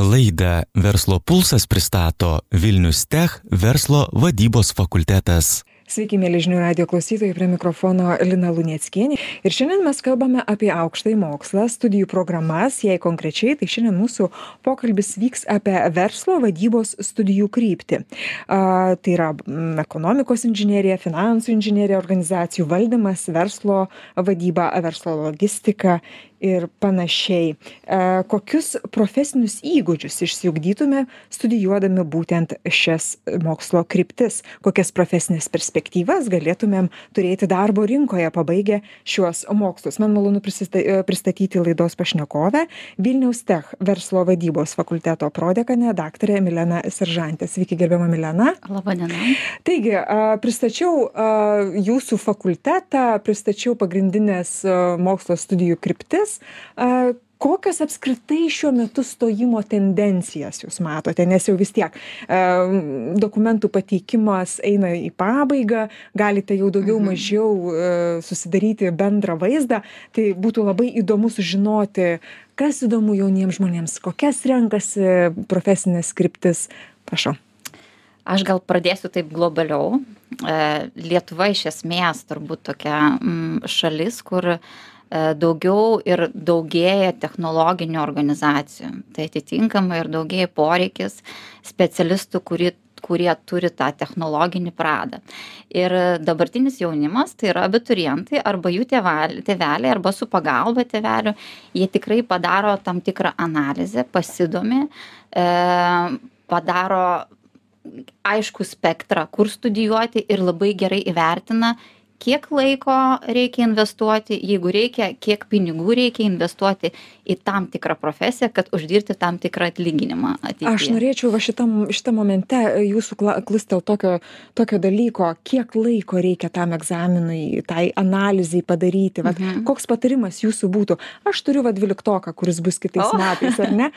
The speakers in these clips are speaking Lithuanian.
Laidą Verslo pulsas pristato Vilnius Tech verslo vadybos fakultetas. Sveiki, mėly žinių radio klausytojai, prie mikrofono Lina Lunieckienė. Ir šiandien mes kalbame apie aukštąjį mokslą, studijų programas, jei konkrečiai, tai šiandien mūsų pokalbis vyks apie verslo vadybos studijų kryptį. A, tai yra m, ekonomikos inžinierija, finansų inžinierija, organizacijų valdymas, verslo vadyba, verslo logistika ir panašiai. E, kokius profesinius įgūdžius išsiugdytume studijuodami būtent šias mokslo kryptis, kokias profesinės perspektyvas galėtumėm turėti darbo rinkoje pabaigę šiuos mokslus. Man malonu pristatyti laidos pašnekovę Vilniaus Tech verslo vadybos fakulteto prodekanę daktarę Mileną Seržantę. Sveiki, gerbiama Milena. Labadiena. Taigi, pristačiau jūsų fakultetą, pristačiau pagrindinės mokslo studijų kryptis dalykas kokias apskritai šiuo metu stojimo tendencijas jūs matote nes jau vis tiek dokumentų pateikimas eina į pabaigą galite jau daugiau Mhm. mažiau susidaryti bendrą vaizdą tai būtų labai įdomu sužinoti kas įdomu jauniems žmonėms kokias renkasi profesines kryptis prašau Aš gal pradėsiu taip globaliau. E, Lietuva iš esmės turbūt tokia mm, šalis, kur e, daugiau ir daugėja technologinių organizacijų. Tai atitinkamai ir daugėja poreikis specialistų, kurie kurie turi tą technologinį pradą. Ir dabartinis jaunimas, tai yra abiturientai arba jų tėveliai, arba su pagalba tėvelių, jie tikrai padaro tam tikrą analizę, pasidomi, e, padaro aiškų spektrą, kur studijuoti ir labai gerai įvertina, kiek laiko reikia investuoti, jeigu reikia, kiek pinigų reikia investuoti į tam tikrą profesiją, kad uždirbti tam tikrą atlyginimą. Ateityje. Aš norėčiau va šitam, šitam momente jūsų klustel tokio, tokio dalyko, kiek laiko reikia tam egzaminui, tai analizai padaryti. Vat, mhm. Koks patarimas jūsų būtų? Aš turiu va dvyliktoką, kuris bus kitais metais, ar ne?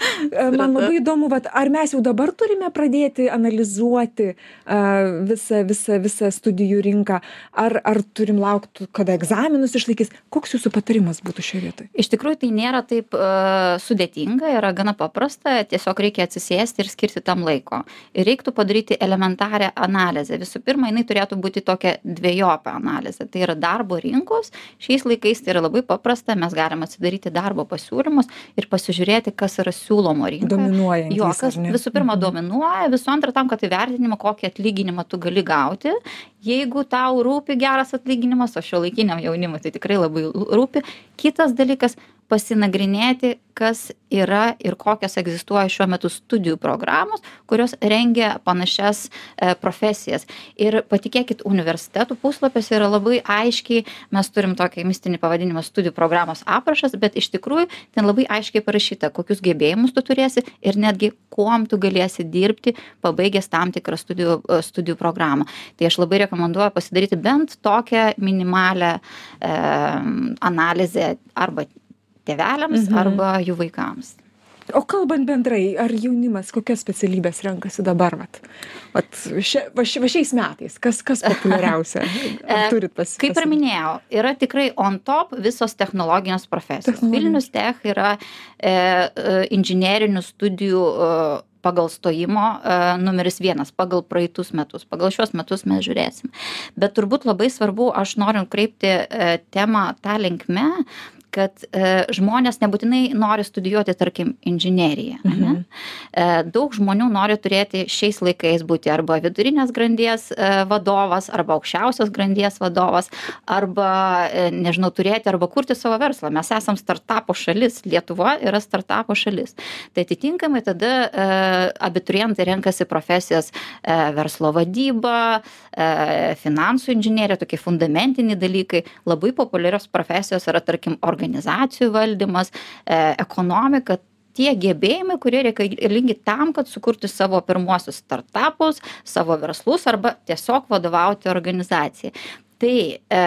Man labai įdomu, vat, ar mes jau dabar turime pradėti analizuoti uh, visą, visą, visą studijų rinką, ar, ar turim laukti, kada egzaminus išlaikys. Koks jūsų patarimas būtų šioje vietoje? Iš tikrųjų, tai nėra taip uh, sudėtinga, yra gana paprasta, tiesiog reikia atsisėsti ir skirti tam laiko. Ir reiktų padaryti elementarią analizę. Visų pirma, jinai turėtų būti tokia dviejopė analizė. Tai yra darbo rinkos. Šiais laikais tai yra labai paprasta, mes galime atsidaryti darbo pasiūlymus ir pasižiūrėti, kas yra siūlomo rinkoje. Dominuoja. Jo, kas visų pirma dominuoja, visų antra tam, kad įvertinimą, kokį atlyginimą tu gali gauti. Jeigu tau rūpi geras atlyginimas, o šio laikiniam jaunimui tai tikrai labai rūpi. Kitas dalykas pasinagrinėti, kas yra ir kokios egzistuoja šiuo metu studijų programos, kurios rengia panašias e, profesijas. Ir patikėkit, universitetų puslapėse yra labai aiškiai, mes turim tokį mistinį pavadinimą studijų programos aprašas, bet iš tikrųjų ten labai aiškiai parašyta, kokius gebėjimus tu turėsi ir netgi kuom tu galėsi dirbti, pabaigęs tam tikrą studijų, studijų programą. Tai aš labai rekomenduoju pasidaryti bent tokią minimalę e, analizę arba tėveliams Mhm. arba jų vaikams. O kalbant bendrai, ar jaunimas kokias specialybės renkasi dabar? Vat, vat, šia, va, ši, va šiais metais, kas, kas populiariausia? Ar turit pas, Kaip ir minėjau, yra tikrai on top visos technologinės profesijos. Technologinės. Vilnius Tech yra e, e, inžinierinių studijų e, pagal stojimo e, numeris vienas, pagal praeitus metus. Pagal šios metus mes žiūrėsim. Bet turbūt labai svarbu, aš noriu kreipti e, temą tą linkme, kad e, žmonės nebūtinai nori studijuoti, tarkim, inžineriją. Mhm. E, daug žmonių nori turėti šiais laikais būti arba vidurinės grandies e, vadovas, arba aukščiausios grandies vadovas, arba, e, nežinau, turėti arba kurti savo verslą. Mes esam startupo šalis, Lietuva yra startupo šalis. Tai atitinkamai tada e, abiturientai renkasi profesijas e, verslo vadyba, e, finansų inžinierija, tokie fundamentiniai dalykai. Labai populiarios profesijos yra, tarkim, organizacijų valdymas, e, ekonomika, tie gebėjimai, kurie reikalingi tam, kad sukurti savo pirmuosius startupus, savo verslus arba tiesiog vadovauti organizacijai. Tai e,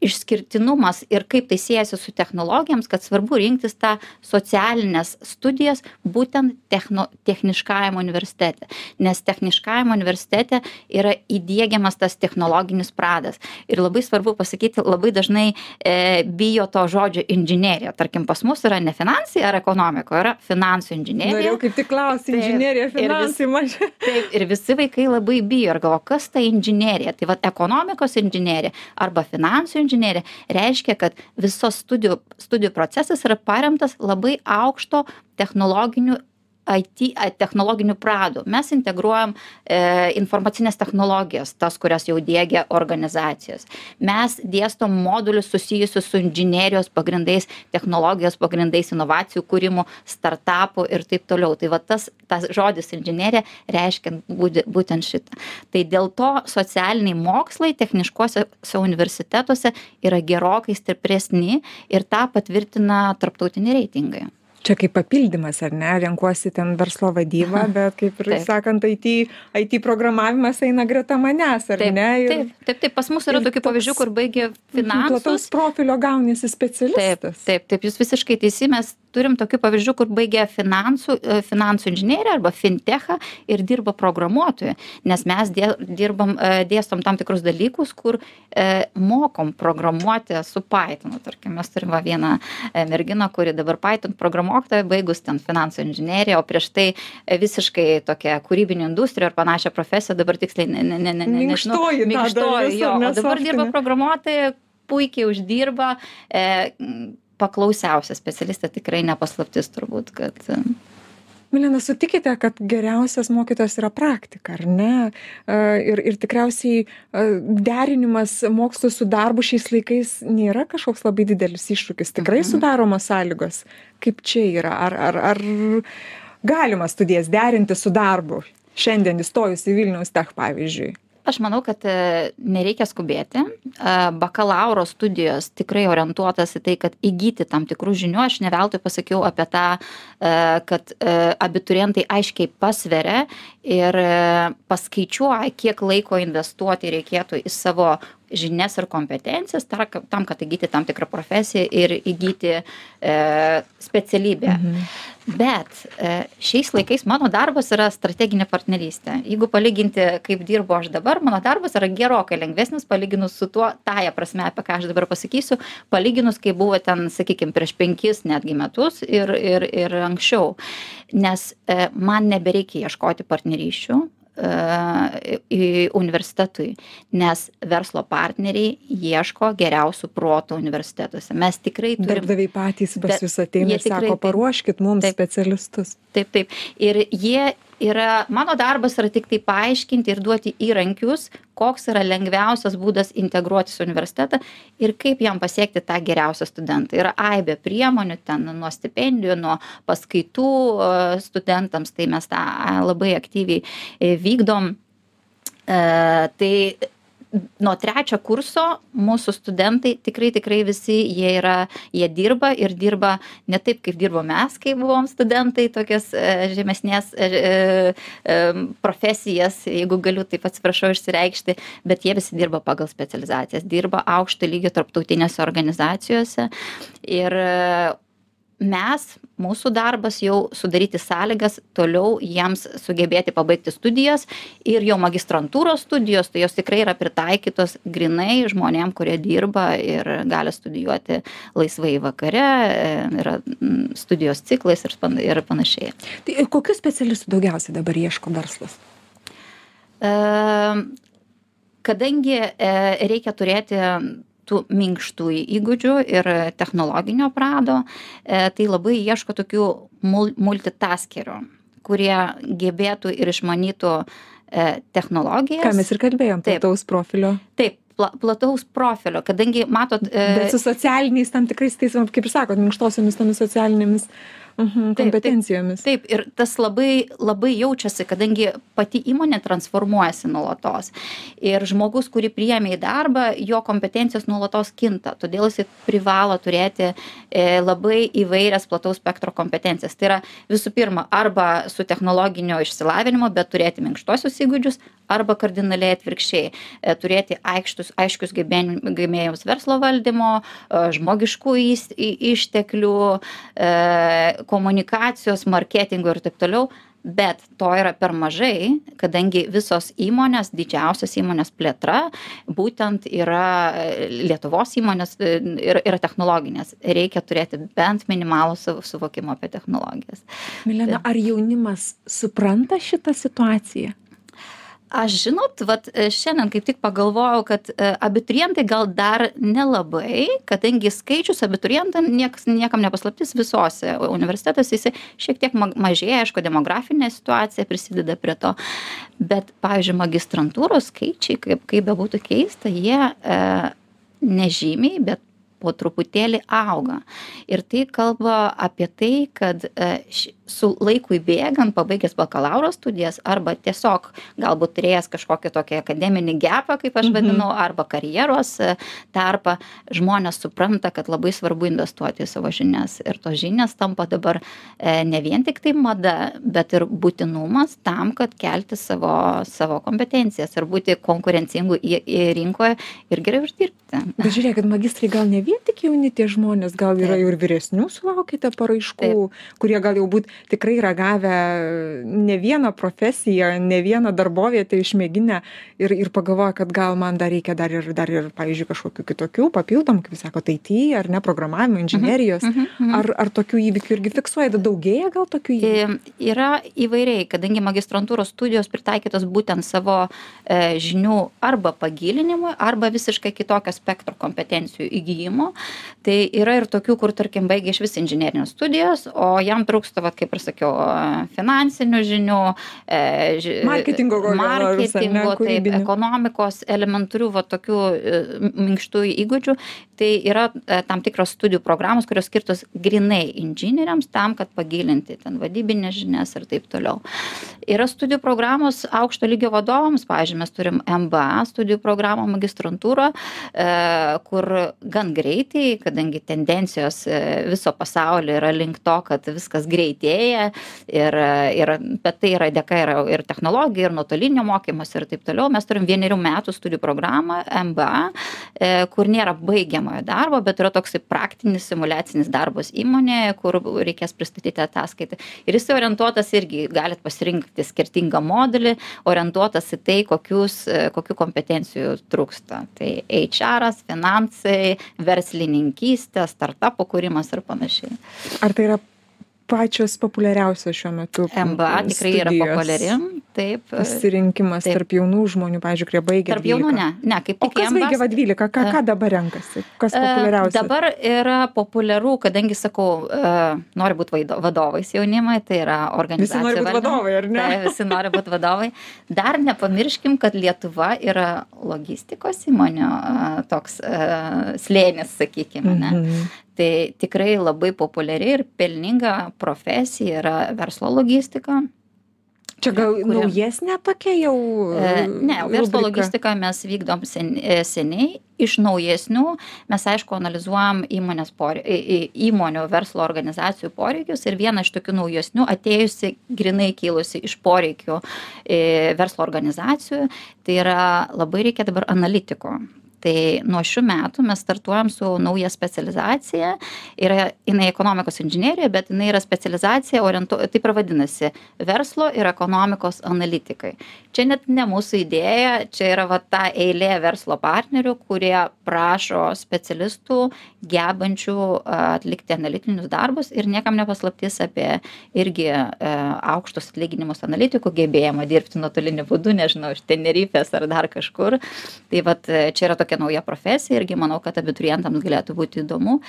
išskirtinumas ir kaip tai siejasi su technologijoms kad svarbu rinktis tą socialines studijas būtent techno techniškajam universitete. Nes techniškajam universitete yra įdiegiamas tas technologinis pradas. Ir labai svarbu pasakyti labai dažnai e, bijo to žodžio inžinerija tarkim pas mus yra ne finansai ar ekonomika yra finansų inžinerija norėjau kaip tik klausti inžinerija finansai man taip ir visi vaikai labai bijo ir galvoja kas ta inžinerija tai vat ekonomikos inžinerija arba finansų inžinerija reiškia kad visos studijų studijų procesas yra paremtas labai aukšto technologinių it technologiniu pradu mes integruojam e, informacines technologijas tas kurias jau diegia organizacijos. Mes dėstom modulius susijusius su inžinerijos pagrindais technologijos pagrindais inovacijų kūrimu startapų ir taip toliau. Tai va tas tas žodis inžinerija reiškia būtent šitą. Tai dėl to socialiniai mokslai techniškuosiuose universitetuose yra gerokai stipresni ir tą patvirtina tarptautiniai reitingai čia kaip papildymas ar ne? Renkuosi ten verslo vadybą bet kaip ir sakant it it programavimas eina greta manęs ar ne? Ir taip taip taip pas mus yra tokių pavyzdžių kur baigė finansus. plataus profilio gauniesi specialistas. Taip taip jūs visiškai teisi mes turim tokių pavyzdžių kur baigė finansų e, finansų inžineriją arba fintechą ir dirba programuotoju nes mes dė dirbam e, dėstom tam tikrus dalykus kur e, mokom programuoti su paitonu tarkim mes turim va vieną merginą kuri dabar paiton programuotoja baigus ten finansų inžineriją o prieš tai visiškai tokią kūrybinių industrijų ar panašią profesiją dabar tiksliai ne ne ne ne nežinau. Minkštoji jo o dabar dirba programuotoja puikiai uždirba e, paklausiausia specialistė tikrai ne paslaptis turbūt kad milena sutikite kad geriausias mokytojas yra praktika ar ne? Ir ir tikriausiai derinimas mokslo su darbu šiais laikais nėra kažkoks labai didelis iššūkis. Tikrai mhm. sudaromos sąlygos. Kaip čia yra? Ar ar ar galima studijas derinti su darbu? Šiandien įstojus į vilniaus tech pavyzdžiui aš manau kad e, nereikia skubėti. Bakalauro studijos tikrai orientuotos į tai kad įgyti tam tikrų žinių. Aš ne veltui pasakiau apie tą e, kad e, abiturientai aiškiai pasveria ir paskaičiuoja kiek laiko investuoti reikėtų į savo žinias ir kompetencijas tar tam kad įgyti tam tikrą profesiją ir įgyti e, specialybę. Mhm. Bet e, šiais laikais mano darbas yra strateginė partnerystė. Jeigu palyginti, kaip dirbu aš dabar, mano darbas yra gerokai lengvesnis palyginus su tuo, tąją prasme, apie ką aš dabar pasakysiu, palyginus, kai buvo ten, sakykime, prieš penkis netgi metus ir, ir, ir anksčiau. Nes e, man nebereikia ieškoti partnerysčių, į universitetui, nes verslo partneriai ieško geriausių protų universitetuose. Mes tikrai turime. Darbdaviai patys pas jūs ateina ir sako, paruoškit mums taip, specialistus. Taip, taip. Ir jie yra mano darbas yra tiktai paaiškinti ir duoti įrankius koks yra lengviausias būdas integruotis į universitetą ir kaip jam pasiekti tą geriausią studentą. Yra aibė priemonių ten nuo stipendijų nuo paskaitų studentams tai mes tą labai aktyviai e, vykdom. E, tai nuo trečio kurso mūsų studentai tikrai tikrai visi jie yra jie dirba ir dirba ne taip kaip dirbom mes kai buvom studentai tokias e, žemesnės e, e, profesijas jeigu galiu taip atsiprašau išsireikšti bet jie visi dirba pagal specializacijas dirba aukšto lygio tarptautinėse organizacijose. Ir mes mūsų darbas jau sudaryti sąlygas toliau jiems sugebėti pabaigti studijas ir jau magistrantūros studijos tai jos tikrai yra pritaikytos grynai žmonėm kurie dirba ir gali studijuoti laisvai vakare yra studijos ciklais ir pan ir panašiai. Tai kokių specialistų daugiausiai dabar ieško verslas? E, kadangi e, reikia turėti tų minkštųjų įgūdžių ir technologinio prado, e, tai labai ieško tokių multitaskerių, kurie gebėtų ir išmanytų e, technologijas. Ką mes ir kalbėjom, plataus profilio. Taip, plataus profilio, kadangi matot. E, Bet su socialiniais tam tikrais, tais, kaip ir sakot, minkštosiomis tomis socialinėmis Mhm, kompetencijomis. Taip, taip, ir tas labai, labai jaučiasi, kadangi pati įmonė transformuojasi nuolatos. Ir žmogus, kurį priėmė į darbą, jo kompetencijos nuolatos kinta. Todėl jis privalo turėti e, labai įvairias plataus spektro kompetencijas. Tai yra visų pirma, arba su technologinio išsilavinimu, bet turėti minkštuosius įgūdžius, arba kardinaliai atvirkščiai e, turėti aikštus, aiškius gebėjimus verslo valdymo, e, žmogiškų išteklių, komunikacijos, marketingo ir taip toliau. Bet to yra per mažai kadangi visos įmonės didžiausios įmonės plėtra būtent yra lietuvos įmonės ir yra technologinės. Reikia turėti bent minimalų suvokimą apie technologijas. Milena ar jaunimas supranta šitą situaciją aš žinot vat e, šiandien kaip tik pagalvojau kad e, abiturientai gal dar nelabai kadangi skaičius abiturientam nieks niekam ne paslaptis visose universitetuose jisai šiek tiek ma mažėja aišku demografinė situacija prisideda prie to. Bet pavyzdžiui magistrantūros skaičiai kaip kaip bebūtų keista jie e, nežymiai bet po truputėlį auga. Ir tai kalba apie tai kad ši su laikui bėgant pabaigęs bakalauro studijas arba tiesiog galbūt turėjęs kažkokį tokį akademinį gepą kaip aš mhm. arba karjeros e, tarpą žmonės supranta kad labai svarbu investuoti į savo žinias. Ir tos žinios tampa dabar e, ne vien tiktai mada bet ir būtinumas tam kad kelti savo savo kompetencijas ir būti konkurencingu į į rinkoje ir gerai uždirbti bet žiūrėkit magistrai gal ne vien tik jauni tie žmonės gal yra jau ir vyresnių sulaukiate paraiškų kurie gal jau būt tikrai ragavę ne vieną profesiją ne vieną darbovietę išmėginę ir ir pagalvoję kad gal man dar reikia dar ir dar ir pavyzdžiui kažkokių kitokių papildomų kaip jūs sakot it ar ne programavimo mhm, inžinerijos. mhm, mhm. ar ar tokių įvykių irgi fiksuojat daugėja gal tokių įvykių? Yra įvairiai kadangi magistrantūros studijos pritaikytos būtent savo e, žinių arba pagilinimui arba visiškai kitokio spektro kompetencijų įgijimo tai yra ir tokių kur tarkim baigia išvis inžinerines studijas o jam trūksta vat kaip ir sakiau finansinių žinių e, marketingo marketingo taip ekonomikos elementarių va tokių e, minkštųjų įgūdžių. Tai yra e, tam tikros studijų programos kurios skirtos grynai inžinieriams tam kad pagilinti ten vadybines žinias ir taip toliau. Yra studijų programos aukšto lygio vadovams. Pavyzdžiui mes turim mba studijų programą magistrantūrą kur gan greitai kadangi tendencijos viso pasaulio yra link to kad viskas greitėja ir ir bet tai yra dėka yra ir technologijų ir nuotolinio mokymosi ir taip toliau. Mes turim vienerių metų studijų programą mba e, kur nėra baigiamojo darbo bet yra toksai praktinis simuliacinis darbas įmonėje kur reikės pristatyti ataskaitą. Ir jisai orientuotas irgi galit pasirinkti skirtingą modelį orientuotas į tai kokius kokių kompetencijų trūksta. Tai eičeras finansai verslininkystė startapų kūrimas ir panašiai. Ar tai yra pačios populiariausios šiuo metu mba tikrai yra populiari taip pasirinkimas tarp jaunų žmonių pavyzdžiui kurie baigė tarp jaunų ne ne kaip tik kas baigė va dvylika? Ką ką dabar renkasi? Kas e, populiariausia? dabar yra populiaru kadangi sakau e, nori būt vadovais jaunimai tai yra organizacijų visi nori būt vadovai ar ne? Visi nori būt vadovai. Dar nepamirškim kad lietuva yra logistikos įmonių e, toks slėnis sakykim ane? Mhm. Tai tikrai labai populiari ir pelninga profesija yra verslo logistika Čia gal kurie... naujesnė tokia jau. E, ne, verslo logistiką mes vykdom sen, e, seniai. Iš naujesnių mes, aišku, analizuojam įmonės pore, įmonių verslo organizacijų poreikius ir viena iš tokių naujesnių atėjusi, grinai kilusi iš poreikių e, verslo organizacijų, tai yra labai reikia dabar analitiko tai nuo šių metų mes startuojam su nauja specializacija. Yra jinai ekonomikos inžinerija bet jinai yra specializacija orientuo taip ir vadinasi verslo ir ekonomikos analitikai. Čia net ne mūsų idėja čia yra va ta eilė verslo partnerių kurie prašo specialistų gebančių atlikti analitinius darbus ir niekam ne paslaptis apie irgi e, aukštus atlyginimus analitikų gebėjimą dirbti nuotoliniu būdu nežinau iš tenerifės ar dar kažkur. Tai vat čia yra tokia tokia nauja profesija irgi manau kad abiturientams galėtų būti įdomu.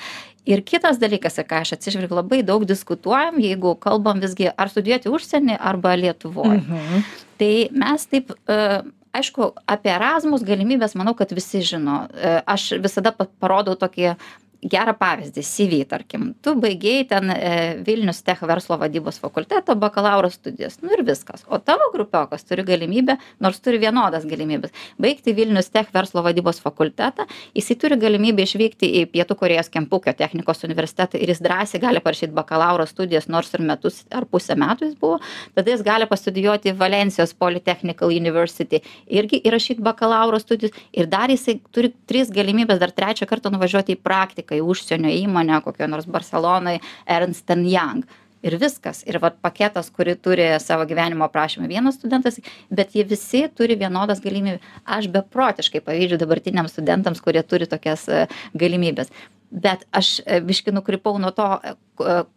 Ir kitas dalykas ką aš atsižvelgiu labai daug diskutuojam jeigu kalbam visgi ar studijuoti užsieny arba lietuvoj. Mhm. tai mes taip e, aišku apie erasmus galimybes manau kad visi žino. E, aš visada parodau tokį gerą pavyzdį cv tarkim. Tu baigei ten e, vilnius tech verslo vadybos fakulteto bakalauro studijas. Nu ir viskas. O tavo grupiokas turi galimybę nors turi vienodas galimybes baigti vilnius tech verslo vadybos fakultetą. Jisai turi galimybę išvykti į pietų korėjos kempukio technikos universitetą ir jis drąsiai gali parašyt bakalauro studijas nors ir metus ar pusę metų jis buvo. Tada jis gali pastudijuoti valensijos polytechnical university irgi įrašyt bakalauro studijas. Ir dar jisai turi tris galimybes dar trečią kartą nuvažiuoti į praktiką į užsienio įmonę kokioj nors barselonoj ernst and young. Ir viskas. Ir vat paketas kurį turi savo gyvenimo aprašyme vienas studentas bet jie visi turi vienodas galimybes aš beprotiškai pavydžiu dabartiniams studentams kurie turi tokias e, galimybes. Bet aš e, biškį nukrypau nuo to e,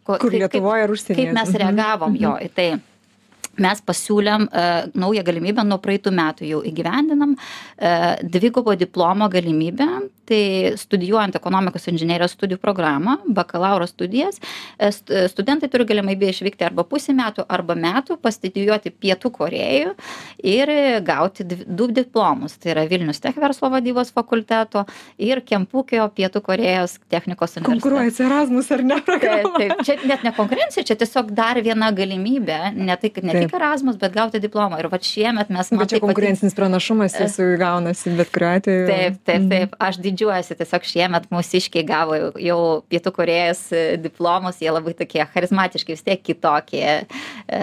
ko kur lietuvoj ar užsienyje. kaip mes reagavom jo į tai mes pasiūlėm e, naują galimybę nuo praeitų metų jau įgyvendinam e, dvigubo diplomo galimybę tai studijuojant ekonomikos inžinerijos studijų programą bakalauro studijas e, studentai turi galimybę išvykti arba pusę metų arba metų pastudijuoti pietų korėjoj ir gauti du diplomus. Tai yra vilnius tech verslo vadybos fakulteto ir kempukio pietų korėjos technikos universiteto. Konkuruoja Erasmus ar ne? Programa taip. Čia net ne konkurencija čia tiesiog dar viena galimybė ne tai kad ne tik Erasmus, bet gauti diplomą. Ir va šiemet mes matome. Bet čia konkurencinis pranašumas jis gaunasi bet kuriuo atveju. Taip, taip, mhm. taip. Aš didžiuojuosi, tiesiog šiemet mūsiškiai gavo jau, Pietų Korejos e, diplomus, jie labai tokie charizmatiški, vis tiek kitokie. E,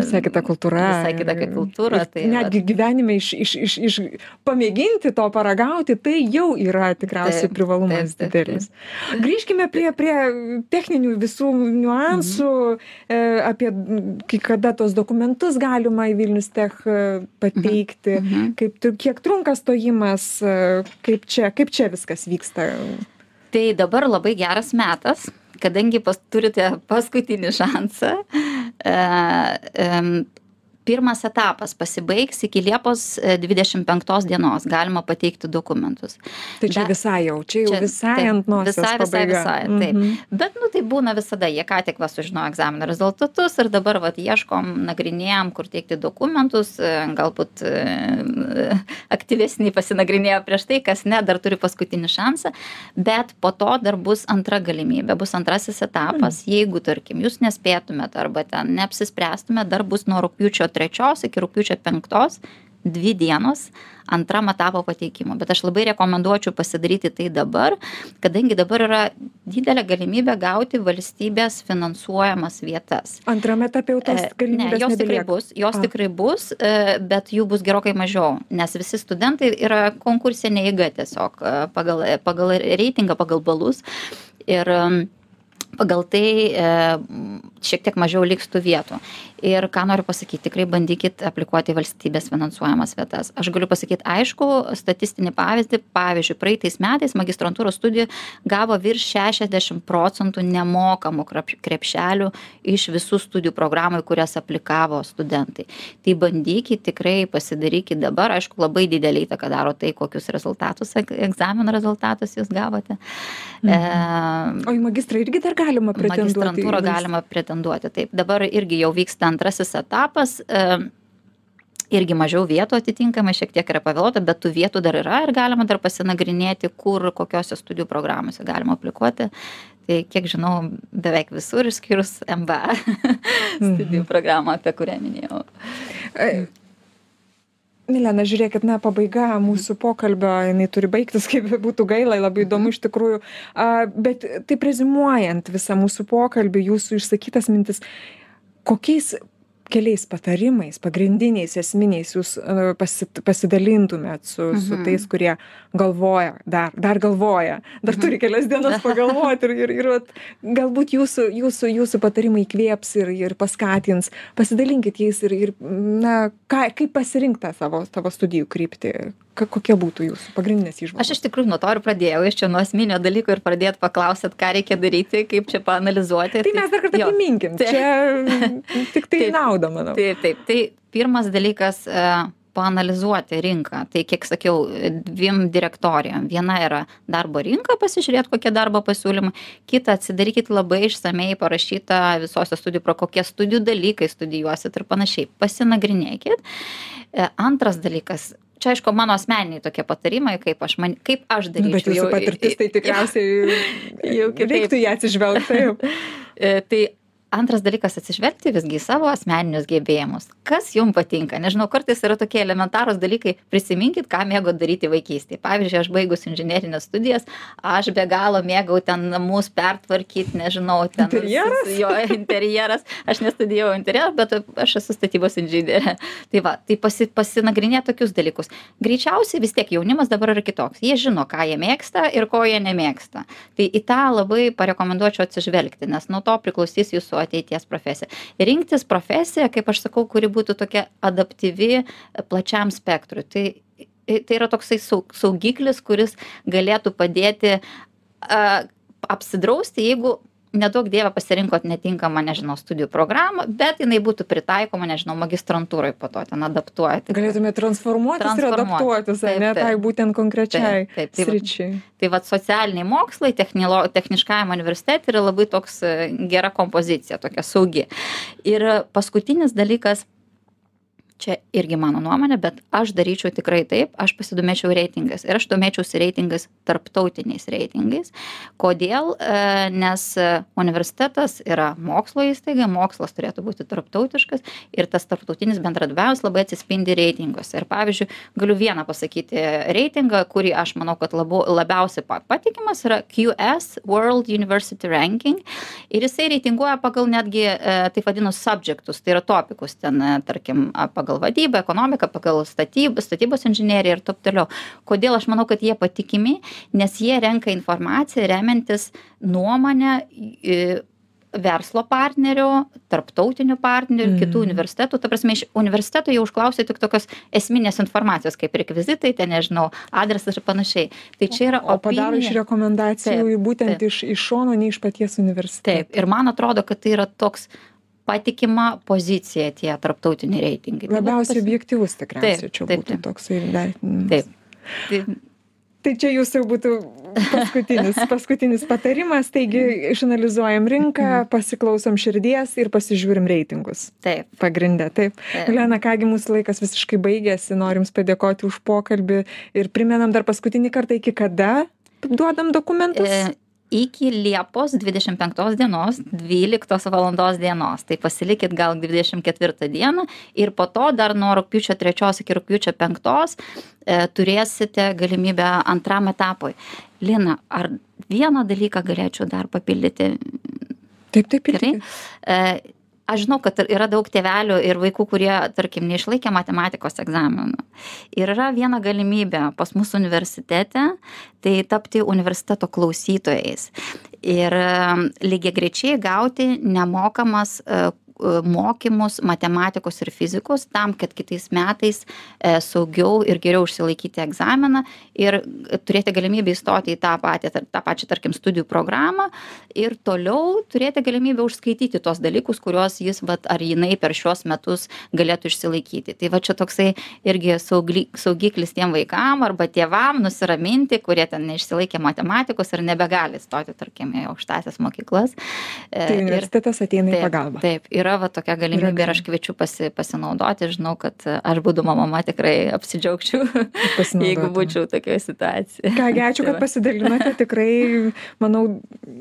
visai kita kultūra. Visai kitokia kultūra. Tai, netgi gyvenime iš, iš, iš, iš pamėginti to paragauti, tai jau yra tikriausiai taip, privalumas taip, taip, didelis. Taip. Grįžkime prie, prie techninių visų niuansų, mhm. apie kai kada tos dokumentus galima į Vilnius Tech e, pateikti, mhm. mhm. kaip, kiek trunka stojimas, e, kaip čia, kaip čia viskas vyksta. Tai dabar labai geras metas, kadangi pas, turite paskutinį šansą. Pirmas etapas pasibaigs iki Liepos 25 e, dienos, galima pateikti dokumentus. Tai čia da, visai jau, čia jau čia, visai taip, ant nosies. Visai, visai, visai, taip. Mm -hmm. Bet, nu, tai būna visada, jie ką tik va sužinojo egzamino rezultatus ir dabar, va, ieškom, nagrinėjom, kur teikti dokumentus, e, galbūt e, aktyvesnį pasinagrinėjo prieš tai, kas ne, dar turi paskutinį šansą, bet po to dar bus antra galimybė, bus antrasis etapas, mm. jeigu, tarkim, jūs nespėtumėte arba ten neapsispręstumėte, dar bus nuo rūpiučio trečios iki rugpjūčio penktos dvi dienos antram etapo pateikimo. Bet aš labai rekomenduočiau pasidaryti tai dabar kadangi dabar yra didelė galimybė gauti valstybės finansuojamas vietas. Antram etape jau tos e, galimybės ne jos tikrai bus jos A. tikrai bus e, bet jų bus gerokai mažiau nes visi studentai yra konkursinė eiga tiesiog e, pagal pagal reitingą pagal balus. Ir pagal tai e, šiek tiek mažiau liks tų vietų. Ir ką noriu pasakyti, tikrai bandykit aplikuoti valstybės finansuojamas vietas. Aš galiu pasakyti aišku statistinį pavyzdį. Pavyzdžiui, praeitais metais magistrantūros studijų gavo virš 60 procentų nemokamų krepšelių iš visų studijų programų, kurias aplikavo studentai. Tai bandykit tikrai pasidarykit dabar. Aišku, labai didelį įtaką daro tai, kokius rezultatus, egzamino rezultatus jūs gavote. Mhm. E, o į magistrą irgi dar galima pretenduoti? Magistrantūrą galima pretenduoti. Taip, dabar irgi jau vyksta antrasis etapas. Irgi mažiau vietų atitinkamai, šiek tiek yra pavėluota, bet tų vietų dar yra ir galima dar pasinagrinėti, kur, kokiose studijų programuose galima aplikuoti. Tai kiek žinau, beveik visur išskyrus MBA studijų mhm. programą, apie kurią minėjau. Milena žiūrėkit na pabaiga mūsų pokalbio jinai turi baigtis kaip bebūtų gaila labai įdomu iš tikrųjų. A bet taip reziumuojant visą mūsų pokalbį jūsų išsakytas mintis kokiais keliais patarimais pagrindiniais esminiais jūs e, pasi pasidalintumėt su su mhm. tais kurie galvoja dar dar galvoja dar turi mhm. kelias dienas pagalvot ir ir ir vat galbūt jūsų jūsų jūsų patarimai įkvėps ir ir paskatins pasidalinkit jais ir ir na ką kaip pasirinkt tą savo savo studijų kryptį kokia būtų jūsų pagrindinės įžvalgos? Aš iš tikrųjų nuo to ir pradėjau, iš čia nuo asmenio dalyko ir pradėt paklausėt, ką reikia daryti, kaip čia paanalizuoti. Tai mes dar kartą priminkim, čia tik tai taip, naudą, manau. Taip, taip. Tai pirmas dalykas. Uh, paanalizuoti rinką. Tai, kiek sakiau, dviem direktorijom. Viena yra darbo rinka, pasižiūrėti, kokie darbo pasiūlymai. Kita, atsidarykit labai išsamei parašyta visose studijų, pro kokie studijų dalykai studijuosit ir panašiai. Pasinagrinėkit. E, antras dalykas, čia aišku mano asmeniniai tokie patarimai, kaip aš, man, kaip aš daryčiau. Nu, bet jūsų patirtis tai tikriausiai jau reiktų ją atsižvelgti. E, tai antras dalykas atsižvelgti visgi į savo asmeninius gebėjimus. Kas jum patinka? Nežinau kartais yra tokie elementarūs dalykai prisiminkit ką mėgot daryti vaikystėj pavyzdžiui aš baigus inžinerines studijas aš be galo mėgau ten namus pertvarkyt nežinau ten Interjeras? jo interjeras. Aš nestudijavau interjero bet aš esu statybos inžinierė. Tai va tai pasi pasinagrinėt tokius dalykus. Greičiausiai vis tiek jaunimas dabar yra kitoks. Jie žino ką jie mėgsta ir ko jie nemėgsta. Tai į tą labai parekomenduočiau atsižvelgti nes nuo to priklausys jūsų ateities profesija. Rinktis profesiją kaip aš sakau kuri būtų tokia adaptyvi plačiam spektrui. Tai tai yra toksai sau saugiklis kuris galėtų padėti a apsidrausti jeigu neduok dieve pasirinkot netinkamą nežinau studijų programą bet jinai būtų pritaikoma nežinau magistrantūroj po to ten adaptuojat Galėtume transformuotis ir Transformuotis. adaptuotis, Taip, ne, taip. tai būtent konkrečiai Taip, taip, tai va- sričiai. tai vat socialiniai mokslai technilo techniškajam universitete yra labai toks e, gera kompozicija tokia saugi ir paskutinis dalykas čia irgi mano nuomonė bet aš daryčiau tikrai taip aš pasidomėčiau reitingais ir aš domėčiausi reitingais tarptautiniais reitingais. Kodėl? E, nes universitetas yra mokslo įstaiga mokslas turėtų būti tarptautiškas ir tas tarptautinis bendradarbiavimas labai atsispindi reitinguose. Ir pavyzdžiui galiu vieną pasakyti reitingą kurį aš manau kad labu labiausiai pa patikimas yra qs world university ranking. Ir jisai reitinguoja pagal netgi e, taip vadinamus subjektus tai yra topikus ten e, tarkim a, pagal vadybą ekonomiką pagal statyb statybos inžineriją ir taip toliau kodėl aš manau kad jie patikimi nes jie renka informaciją remiantis nuomone į verslo partnerių tarptautinių partnerių Mhm. kitų universitetų ta prasme iš universiteto jie užklausia tik tokios esminės informacijos kaip rekvizitai ten nežinau adresas ir panašiai tai čia yra O padaro iš opinija rekomendacijų Taip, būtent taip. iš, iš šono, ne iš paties universiteto. taip ir man atrodo kad tai yra toks patikima pozicija tie tarptautiniai reitingai Tai Labiausiai objektyvus tikriausiai čia taip, būtų taip. toksai vertinimas. taip tai Tai čia jūsų jau būtų paskutinis, paskutinis patarimas. Taigi išanalizuojam rinką, pasiklausom širdies ir pasižiūrim reitingus. taip Pagrindę, taip. Taip. Lena, kągi mūsų laikas visiškai baigėsi, norim Jums padėkoti už pokalbį ir primenam dar paskutinį kartą, iki kada duodam dokumentus. Iki Liepos 25 dienos 12 valandos dienos. Tai pasilikit gal 24 dieną ir po to dar nuo rūpiučio 3 iki rūpiučio 5 e, turėsite galimybę antram etapui. Lina, ar vieną dalyką galėčiau dar papildyti? Taip, taip, Gerai. E, aš žinau, kad yra daug tėvelių ir vaikų, kurie, tarkim, neišlaikė matematikos egzaminų. Ir yra viena galimybė pas mūsų universitete, tai tapti universiteto klausytojais. Ir lygiai grečiai gauti nemokamas e, e, mokymus matematikos ir fizikos tam, kad kitais metais e, saugiau ir geriau išsilaikyti egzaminą ir turėti galimybę įstoti į tą, patį, tą pačią, tarkim, studijų programą ir toliau turėti galimybę užskaityti tos dalykus, kuriuos jis, vat, ar jinai per šiuos metus galėtų išsilaikyti. Tai va čia toksai irgi saugli, saugiklis tiem vaikam arba tėvam nusiraminti, kurie ten neišsilaikė matematikos ir nebegali stoti, tarkim, į aukštasias mokyklas. E, Tai ir- universitetas ateina į Taip, pagalbą. taip, yra va tokia galimybė ir aš kviečiu pasi, pasinaudoti, žinau, kad e, aš būdama mama tikrai apsidžiaugčiau, jeigu būčiau tokioje situacijoje. Kągi, ačiū, Tai kad pasidalinote. Tikrai, manau,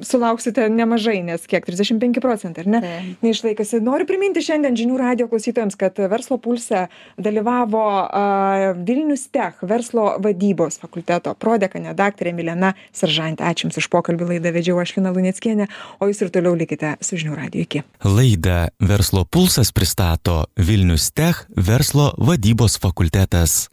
sulauksite nemažai, nes kiek 35 procentai, ar ne? Taip. Neišlaikasi. Noriu priminti šiandien žinių radio klausytojams, kad verslo pulse dalyvavo a, Vilnius Tech verslo vadybos fakulteto prodekanė daktarė Milena Seržantė. Ačiū Jums už pokalbį laidą vedžiau aš Lina Lunieckienė, o Jūs ir toliau likite su žinių radio. Iki. Laidą Verslo pulsas pristato Vilnius Tech verslo vadybos fakultetas.